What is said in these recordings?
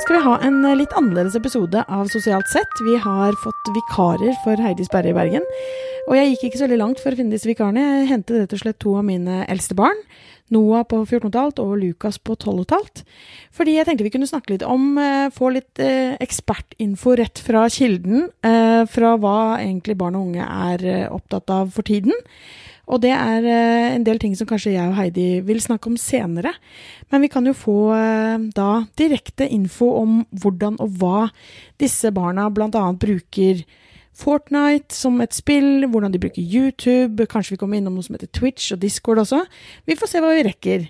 Dag skal vi ha en eh, litt annerledes episode av Sosialt sett. Vi har fått vikarer for Heidi Sperre i Bergen. Og jeg gikk ikke så veldig langt for å finne disse vikarene. Jeg hentet rett og slett to av mine eldste barn. Noah på 14,5 og Lukas på 12,5. Fordi jeg tenkte vi kunne snakke litt om, eh, få litt eh, ekspertinfo rett fra kilden. Fra hva egentlig barn og unge er opptatt av for tiden. Og det er eh, en del ting som kanskje jeg og Heidi vil snakke om senere. Men vi kan jo få eh, da direkte info om hvordan og hva disse barna bl.a. bruker Fortnite som et spill, hvordan de bruker YouTube, kanskje vi kommer innom noe som heter Twitch og Discord også. Vi får se hva vi rekker.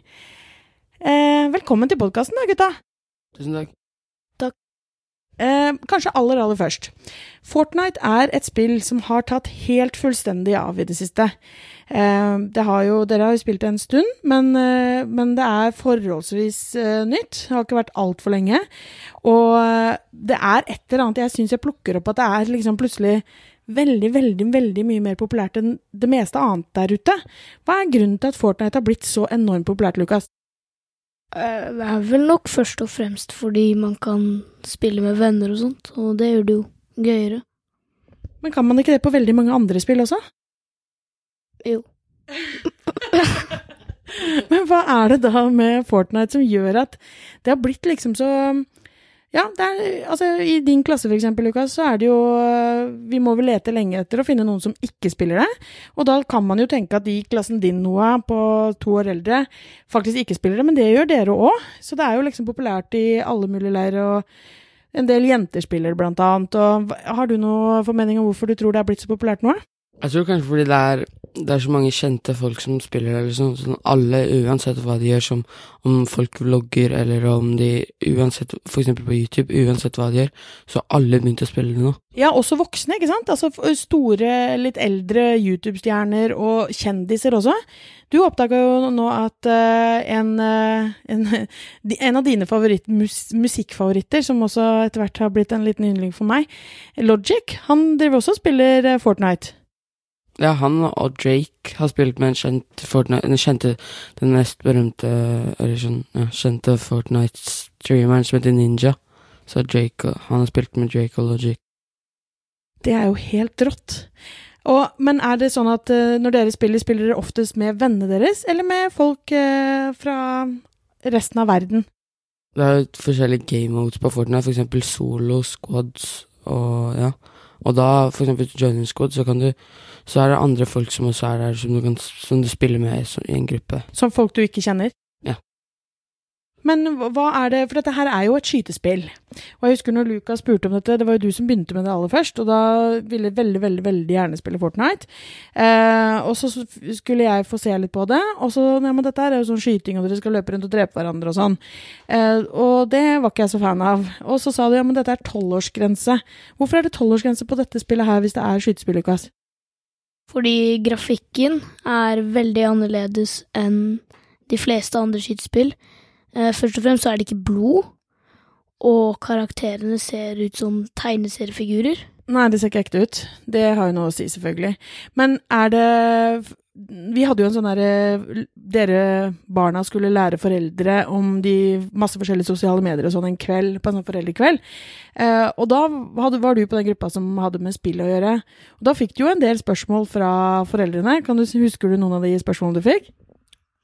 Eh, velkommen til podkasten da, gutta. Tusen takk. Eh, kanskje aller, aller først. Fortnite er et spill som har tatt helt fullstendig av i det siste. Eh, det har jo, dere har jo spilt det en stund, men, eh, men det er forholdsvis eh, nytt. Det har ikke vært altfor lenge. Og eh, det er et eller annet jeg syns jeg plukker opp at det er liksom plutselig veldig, veldig, veldig mye mer populært enn det meste annet der ute. Hva er grunnen til at Fortnite har blitt så enormt populært, Lukas? Eh, Det er vel nok først og fremst fordi man kan spille med venner og sånt, og det gjør det jo gøyere. Men kan man ikke det på veldig mange andre spill også? Jo. Men hva er det da med Fortnite som gjør at det har blitt liksom så Ja, det er, altså i din klasse eksempel, Lukas, så er det jo Vi må vel lete lenge etter å finne noen som ikke spiller det. Og da kan man jo tenke at de i klassen din, Noah, på to år eldre, faktisk ikke spiller det, men det gjør dere òg. Så det er jo liksom populært i alle mulige leirer, og en del jenter spiller blant annet. Og har du noen formening om hvorfor du tror det er blitt så populært nå? Jeg tror kanskje fordi det er, det er så mange kjente folk som spiller der, liksom. Sånn alle, uansett hva de gjør, som om folk vlogger, eller om de Uansett, for eksempel på YouTube, uansett hva de gjør, så har alle begynt å spille det nå. Ja, også voksne, ikke sant? Altså store, litt eldre YouTube-stjerner og kjendiser også. Du oppdaga jo nå at uh, en, uh, en, en av dine favoritt, mus, musikkfavoritter, som også etter hvert har blitt en liten yndling for meg, Logic, han driver også og spiller eh, Fortnite. Ja, han og Drake har spilt med en kjent Fortnite Den kjente, den mest berømte Eller sånn, ja, kjente Fortnite-streameren som heter Ninja. Så Drake Han har spilt med Drake og Logic. Det er jo helt rått. Og, men er det sånn at uh, når dere spiller, spiller dere oftest med vennene deres, eller med folk uh, fra resten av verden? Det er jo forskjellige game modes på Fortnite, for eksempel solo, squads og ja. Og da, for eksempel joining squad, så du Så er det andre folk som også er der, som du, kan, som du spiller med i en gruppe. Som folk du ikke kjenner? Men hva er det For dette her er jo et skytespill. Og jeg husker når Lucas spurte om dette, det var jo du som begynte med det aller først, og da ville jeg veldig, veldig veldig gjerne spille Fortnite. Eh, og så skulle jeg få se litt på det, og så Ja, men dette her er jo sånn skyting, og dere skal løpe rundt og drepe hverandre og sånn. Eh, og det var ikke jeg så fan av. Og så sa du ja, men dette er tolvårsgrense. Hvorfor er det tolvårsgrense på dette spillet her, hvis det er skytespill, Lucas? Fordi grafikken er veldig annerledes enn de fleste andre skytespill. Eh, Først og fremst så er det ikke blod, og karakterene ser ut som tegneseriefigurer. Nei, det ser ikke ekte ut. Det har jo noe å si, selvfølgelig. Men er det Vi hadde jo en sånn derre Dere barna skulle lære foreldre om de masse forskjellige sosiale medier og sånn en kveld, på en sånn foreldrekveld. Eh, og da hadde, var du på den gruppa som hadde med spill å gjøre. Og da fikk du jo en del spørsmål fra foreldrene. Kan du, husker du noen av de spørsmålene du fikk?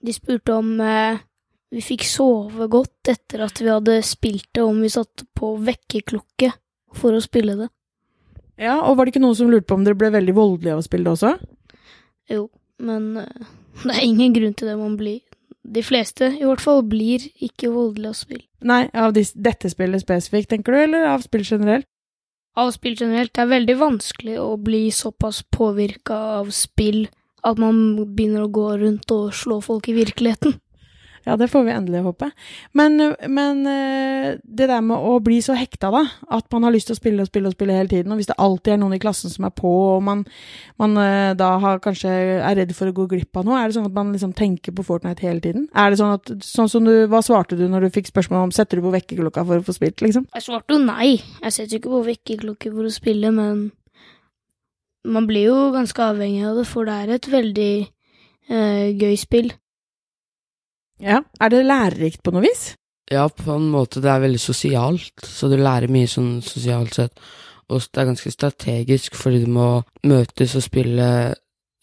De spurte om eh, vi fikk sove godt etter at vi hadde spilt det, om vi satte på vekkerklokke for å spille det. Ja, Og var det ikke noen som lurte på om dere ble veldig voldelige av å spille det også? Jo, men eh, det er ingen grunn til det man blir. De fleste, i hvert fall, blir ikke voldelige av spill. Nei, av de, dette spillet spesifikt, tenker du, eller av spill generelt? Av spill generelt. Det er veldig vanskelig å bli såpass påvirka av spill at man begynner å gå rundt og slå folk i virkeligheten. Ja, det får vi endelig håpe. Men, men eh, det der med å bli så hekta, da, at man har lyst til å spille og spille og spille hele tiden, og hvis det alltid er noen i klassen som er på, og man, man eh, da har, kanskje er redd for å gå glipp av noe, er det sånn at man liksom tenker på Fortnite hele tiden? Er det sånn at, sånn som du, Hva svarte du når du fikk spørsmål om setter du på vekkerklokka for å få spilt, liksom? Jeg svarte jo nei. Jeg setter ikke på vekkerklokke for å spille, men man blir jo ganske avhengig av det, for det er et veldig eh, gøy spill. Ja. Er det lærerikt på noe vis? Ja, på en måte. Det er veldig sosialt, så du lærer mye sånn sosialt sett. Og det er ganske strategisk, fordi du må møtes og spille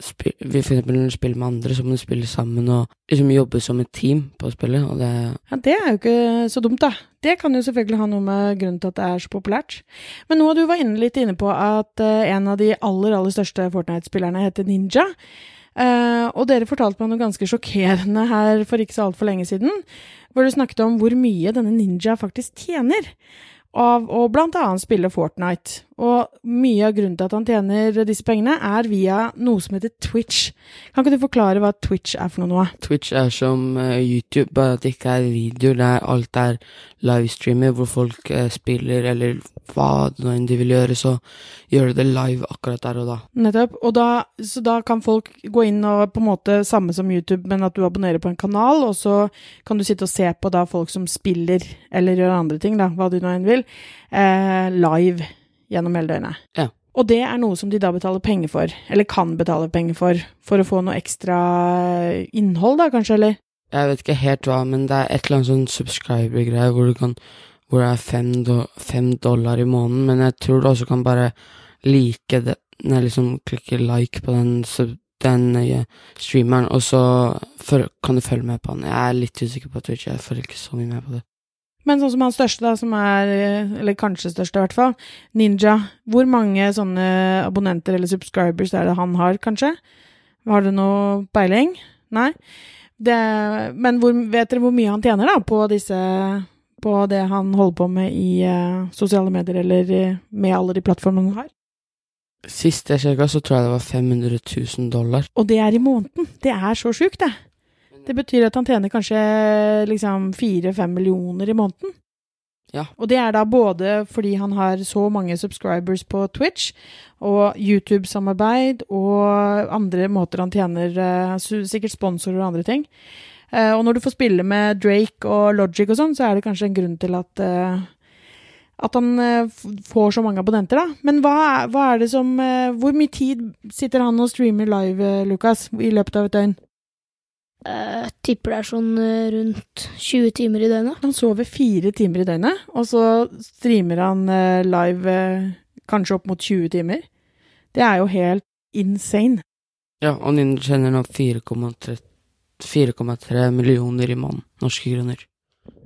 spi- For eksempel når du spiller med andre, så må du spille sammen og liksom jobbe som et team på spillet, og det Ja, Det er jo ikke så dumt, da. Det kan jo selvfølgelig ha noe med grunnen til at det er så populært. Men Noah, du var inne litt inne på at eh, en av de aller, aller største Fortnite-spillerne heter Ninja. Eh, og dere fortalte meg noe ganske sjokkerende her for ikke så altfor lenge siden. Hvor du snakket om hvor mye denne Ninja faktisk tjener av å annet spille Fortnite. Og mye av grunnen til at han tjener disse pengene, er via noe som heter Twitch. Kan ikke du forklare hva Twitch er for noe? Twitch er som eh, YouTube, bare at det ikke er videoer, det er alt er livestreamer hvor folk eh, spiller, eller hva enn de vil gjøre, så gjør de det live akkurat der og da. Nettopp. Og da, så da kan folk gå inn og på en måte samme som YouTube, men at du abonnerer på en kanal, og så kan du sitte og se på da folk som spiller, eller gjør andre ting, da, hva du nå enn vil, eh, live gjennom hele døgnet. Ja. Og det er noe som de da betaler penger for, eller kan betale penger for, for å få noe ekstra innhold, da kanskje, eller? Jeg vet ikke helt hva, men det er et eller annet sånn subscriber-greie hvor Hvor det er fem, do, fem dollar i måneden, men jeg tror du også kan bare like det Nei, liksom klikke like på den, den eh, streameren, og så kan du følge med på den. Jeg er litt usikker på Twitch, jeg følger ikke så mye med på det. Men sånn som han største, da, som er, eh, eller kanskje største i hvert fall, Ninja. Hvor mange sånne abonnenter eller subscribers er det han har, kanskje? Har du noe peiling? Nei? Det, men hvor, vet dere hvor mye han tjener, da, på disse På det han holder på med i uh, sosiale medier, eller eh, med alle de plattformene han har? Sist jeg sjekka, så tror jeg det var 500 000 dollar. Og det er i måneden! Det er så sjukt, det! Det betyr at han tjener kanskje liksom fire-fem millioner i måneden. Ja. Og det er da både fordi han har så mange subscribers på Twitch, og YouTube-samarbeid, og andre måter han tjener eh, Sikkert sponsorer og andre ting. Eh, og når du får spille med Drake og Logic og sånn, så er det kanskje en grunn til at eh, at han får så mange abonnenter, da. Men hva, hva er det som Hvor mye tid sitter han og streamer live, Lukas, i løpet av et døgn? Jeg tipper det er sånn eh, rundt 20 timer i døgnet. Han sover fire timer i døgnet, og så streamer han eh, live eh, kanskje opp mot 20 timer. Det er jo helt insane. Ja, og Ninja kjenner nå 4,3 4,3 millioner i måneden, norske kroner.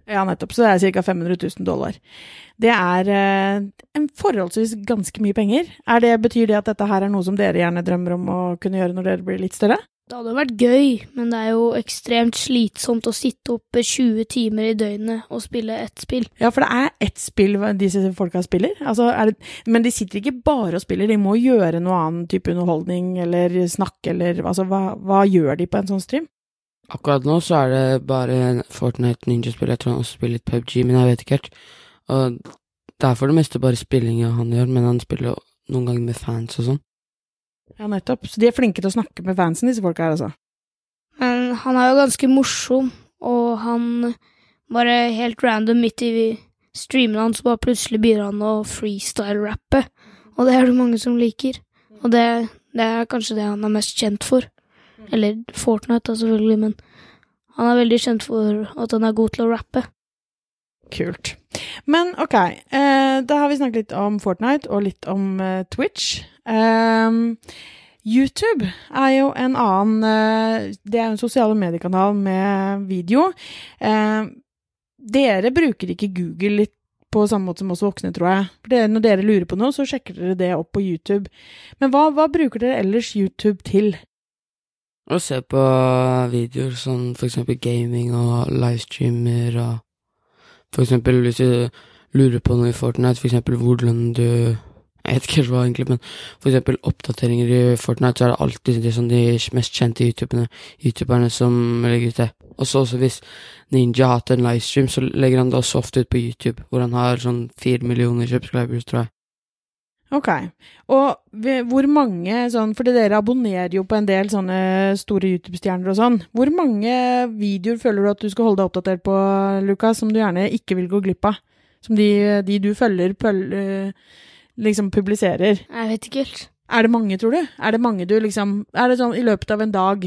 Ja, nettopp. Så det er ca. 500 000 dollar. Det er eh, en forholdsvis ganske mye penger. Er det, betyr det at dette her er noe som dere gjerne drømmer om å kunne gjøre når dere blir litt større? Det hadde vært gøy, men det er jo ekstremt slitsomt å sitte oppe 20 timer i døgnet og spille ett spill. Ja, for det er ett spill disse folka spiller. Altså, er det, men de sitter ikke bare og spiller, de må gjøre noe annen type underholdning eller snakke eller Altså, hva, hva gjør de på en sånn stream? Akkurat nå så er det bare Fortnite Ninja-spill. Jeg tror han også spiller litt PubG, men jeg vet ikke helt. Og det er for det meste bare spillinga han gjør, men han spiller noen ganger med fans og sånn. Ja, nettopp. Så de er flinke til å snakke med fansen, disse folka her, altså. Men han er jo ganske morsom, og han bare helt random midt i streamen hans, bare plutselig begynner han å freestyle-rappe. Og det er det mange som liker. Og det, det er kanskje det han er mest kjent for. Eller Fortnite, da, selvfølgelig, men han er veldig kjent for at han er god til å rappe. Kult. Men ok, eh, da har vi snakket litt om Fortnite og litt om eh, Twitch. Ehm, YouTube er jo en annen eh, Det er en sosiale mediekanal med video. Eh, dere bruker ikke Google litt på samme måte som oss voksne, tror jeg. For når dere lurer på noe, så sjekker dere det opp på YouTube. Men hva, hva bruker dere ellers YouTube til? Å se på videoer som for eksempel gaming og livestreamer og For eksempel hvis du lurer på noe i Fortnite, for eksempel hvordan du Jeg vet ikke hva egentlig, men for eksempel oppdateringer i Fortnite, så er det alltid de, sånn, de mest kjente youtuberne, youtuberne som legger ut det. Og så også hvis Ninja har hatt en livestream, så legger han det også ofte ut på YouTube, hvor han har sånn fire millioner subscribers, tror jeg. Ok. Og hvor mange sånn Fordi dere abonnerer jo på en del sånne store YouTube-stjerner og sånn. Hvor mange videoer føler du at du skal holde deg oppdatert på, Lukas, som du gjerne ikke vil gå glipp av? Som de, de du følger, pøl, eh, liksom publiserer? Jeg vet ikke helt. Er det mange, tror du? Er det mange du liksom Er det sånn i løpet av en dag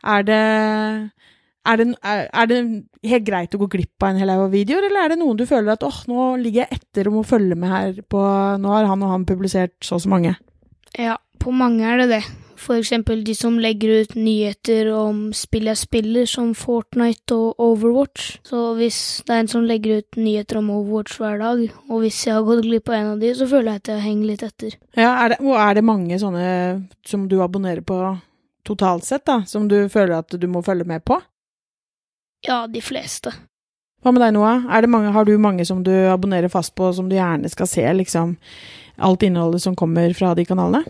Er det er det, er, det helt greit å gå glipp av en hel haug av videoer, eller er det noen du føler at åh, nå ligger jeg etter og må følge med her på Nå har han og han publisert så og så mange? Ja, på mange er det det. For eksempel de som legger ut nyheter om spill jeg spiller, som Fortnite og Overwatch. Så hvis det er en som legger ut nyheter om Overwatch hver dag, og hvis jeg har gått glipp av en av de, så føler jeg at jeg henger litt etter. Ja, er det, Og er det mange sånne som du abonnerer på totalt sett, da, som du føler at du må følge med på? Ja, de fleste. Hva med deg, Noah? Det mange, har du mange som du abonnerer fast på, som du gjerne skal se, liksom, alt innholdet som kommer fra de kanalene?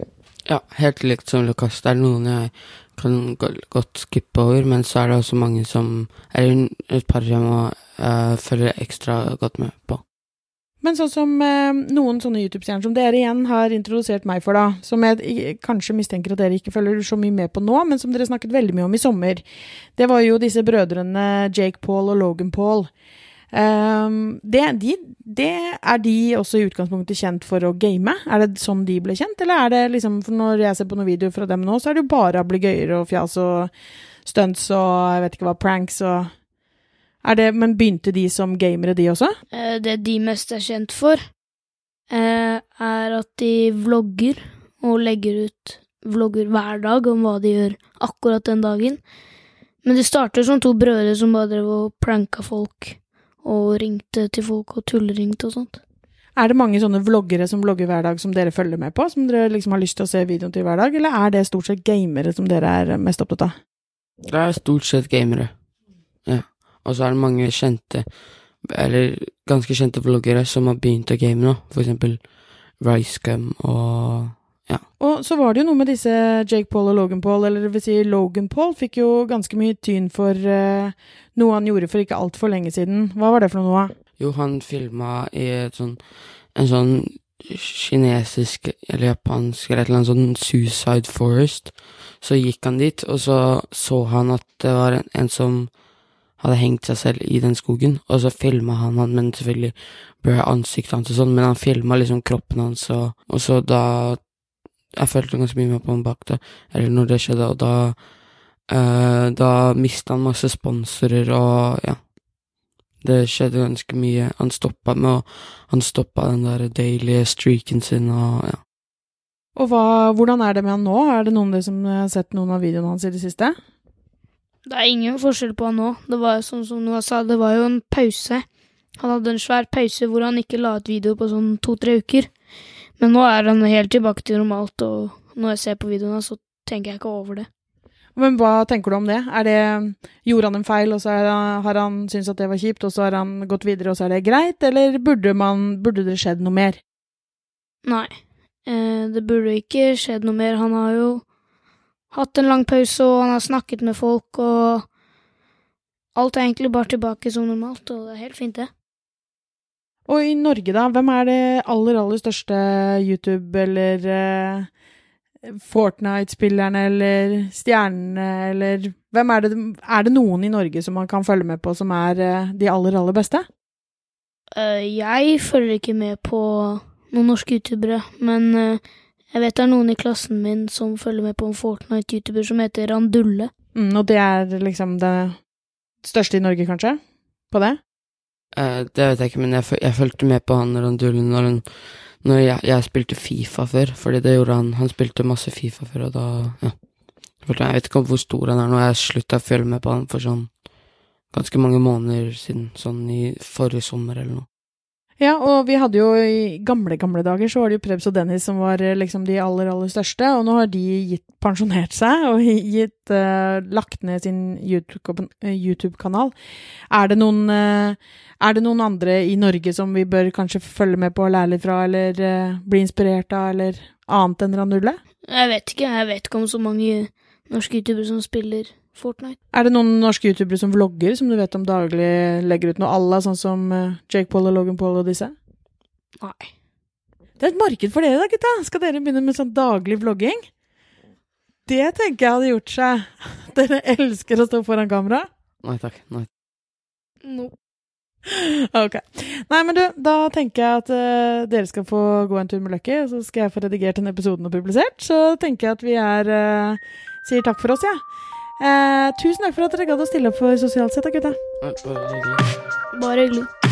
Ja, helt likt som Lukas. Det er noen jeg kan godt skippe over, men så er det også mange som Eller et par jeg må uh, følge ekstra godt med på. Men sånn som eh, noen sånne YouTube-stjerner som dere igjen har introdusert meg for, da, som jeg kanskje mistenker at dere ikke følger så mye med på nå, men som dere snakket veldig mye om i sommer, det var jo disse brødrene Jake Paul og Logan Paul. Ehm, det, de, det er de også i utgangspunktet kjent for å game? Er det sånn de ble kjent, eller er det liksom For når jeg ser på noen videoer fra dem nå, så er det jo bare ablegøyer og fjas og stunts og jeg vet ikke hva, pranks og det, Men begynte de som gamere, de også? Eh, Det de mest er kjent for, eh, er at de vlogger og legger ut vlogger hver dag om hva de gjør akkurat den dagen. Men det starter som to brødre som bare drev og pranka folk og ringte til folk og tulleringte og sånt. Er det mange sånne vloggere som vlogger hver dag som dere følger med på, som dere liksom har lyst til å se videoen til hver dag, eller er det stort sett gamere som dere er mest opptatt av? Det er stort sett gamere. Ja. Og så er det mange kjente, eller ganske kjente vloggere som har begynt å game nå. For eksempel Ricegum og Og så var det jo noe med disse Jake Paul og Logan Paul, eller det vil si Logan Paul fikk jo ganske mye tyn for uh, noe han gjorde for ikke altfor lenge siden. Hva var det for noe? Jo, han filma i et sånn En sånn kinesisk eller japansk eller et eller annet sånn Suicide Forest. Så gikk han dit, og så så han at det var en, en som hadde hengt seg selv i den skogen, og så filma han han, men selvfølgelig ble ansiktet hans og sånn, men han filma liksom kroppen hans, og, og så da Jeg følte ganske mye med på han bak det, eller når det skjedde, og da eh, Da mista han masse sponsorer, og ja. Det skjedde ganske mye. Han stoppa med å Han stoppa den der daily streaken sin og ja. Og hva, hvordan er det med han nå? Er det noen av dere som har sett noen av videoene hans i det siste? Det er ingen forskjell på han nå. Det var jo sånn som Noah sa, det var jo en pause. Han hadde en svær pause hvor han ikke la ut video på sånn to-tre uker. Men nå er han helt tilbake til normalt, og når jeg ser på videoene, så tenker jeg ikke over det. Men hva tenker du om det? Er det Gjorde han en feil, og så det, har han syntes at det var kjipt, og så har han gått videre, og så er det greit, eller burde, man, burde det skjedd noe mer? Nei, eh, det burde ikke skjedd noe mer. Han har jo hatt en lang pause, og han har snakket med folk, og alt er egentlig bare tilbake som normalt, og det er helt fint, det. Og i Norge, da, hvem er det aller, aller største YouTube- eller eh, Fortnite-spillerne eller stjernene, eller hvem er det, er det noen i Norge som man kan følge med på som er eh, de aller, aller beste? Uh, jeg følger ikke med på noen norske youtubere, men uh, jeg vet det er noen i klassen min som følger med på en Fortnite-youtuber som heter Randulle. Mm, og det er liksom det største i Norge, kanskje? På det? Eh, det vet jeg ikke, men jeg, jeg fulgte med på han Randullen når, han, når jeg, jeg spilte Fifa før, fordi det gjorde han. Han spilte masse Fifa før, og da ja. Jeg vet ikke hvor stor han er nå, jeg slutta å følge med på han for sånn ganske mange måneder siden, sånn i forrige sommer eller noe. Ja, og vi hadde jo i gamle, gamle dager så var det jo Prebz og Dennis som var eh, liksom de aller, aller største, og nå har de gitt, pensjonert seg og gitt, uh, lagt ned sin eh, YouTube-kanal. er, eh, er det noen andre i Norge som vi bør kanskje følge med på og lære litt fra, eller uh, bli inspirert av, eller annet enn Ranulle? Jeg vet ikke, jeg vet ikke om så mange norske youtubere som spiller Fortnite. Er det noen norske youtubere som vlogger, som du vet om daglig legger ut noe à la, sånn som eh, Jake Paul og Logan Paul og disse? Nei. Det er et marked for dere da, gutta. Skal dere begynne med sånn daglig vlogging? Det tenker jeg hadde gjort seg. Dere elsker å stå foran kamera? Nei takk. Nei. No. Ok. Nei, men du, da tenker jeg at uh, dere skal få gå en tur med Lucky, og så skal jeg få redigert den episoden og publisert. Så tenker jeg at vi er eh, Sier takk for oss, jeg. Ja. Eh, tusen takk for at dere gadd å stille opp for Sosialt sett, da, gutta. Bare hyggelig.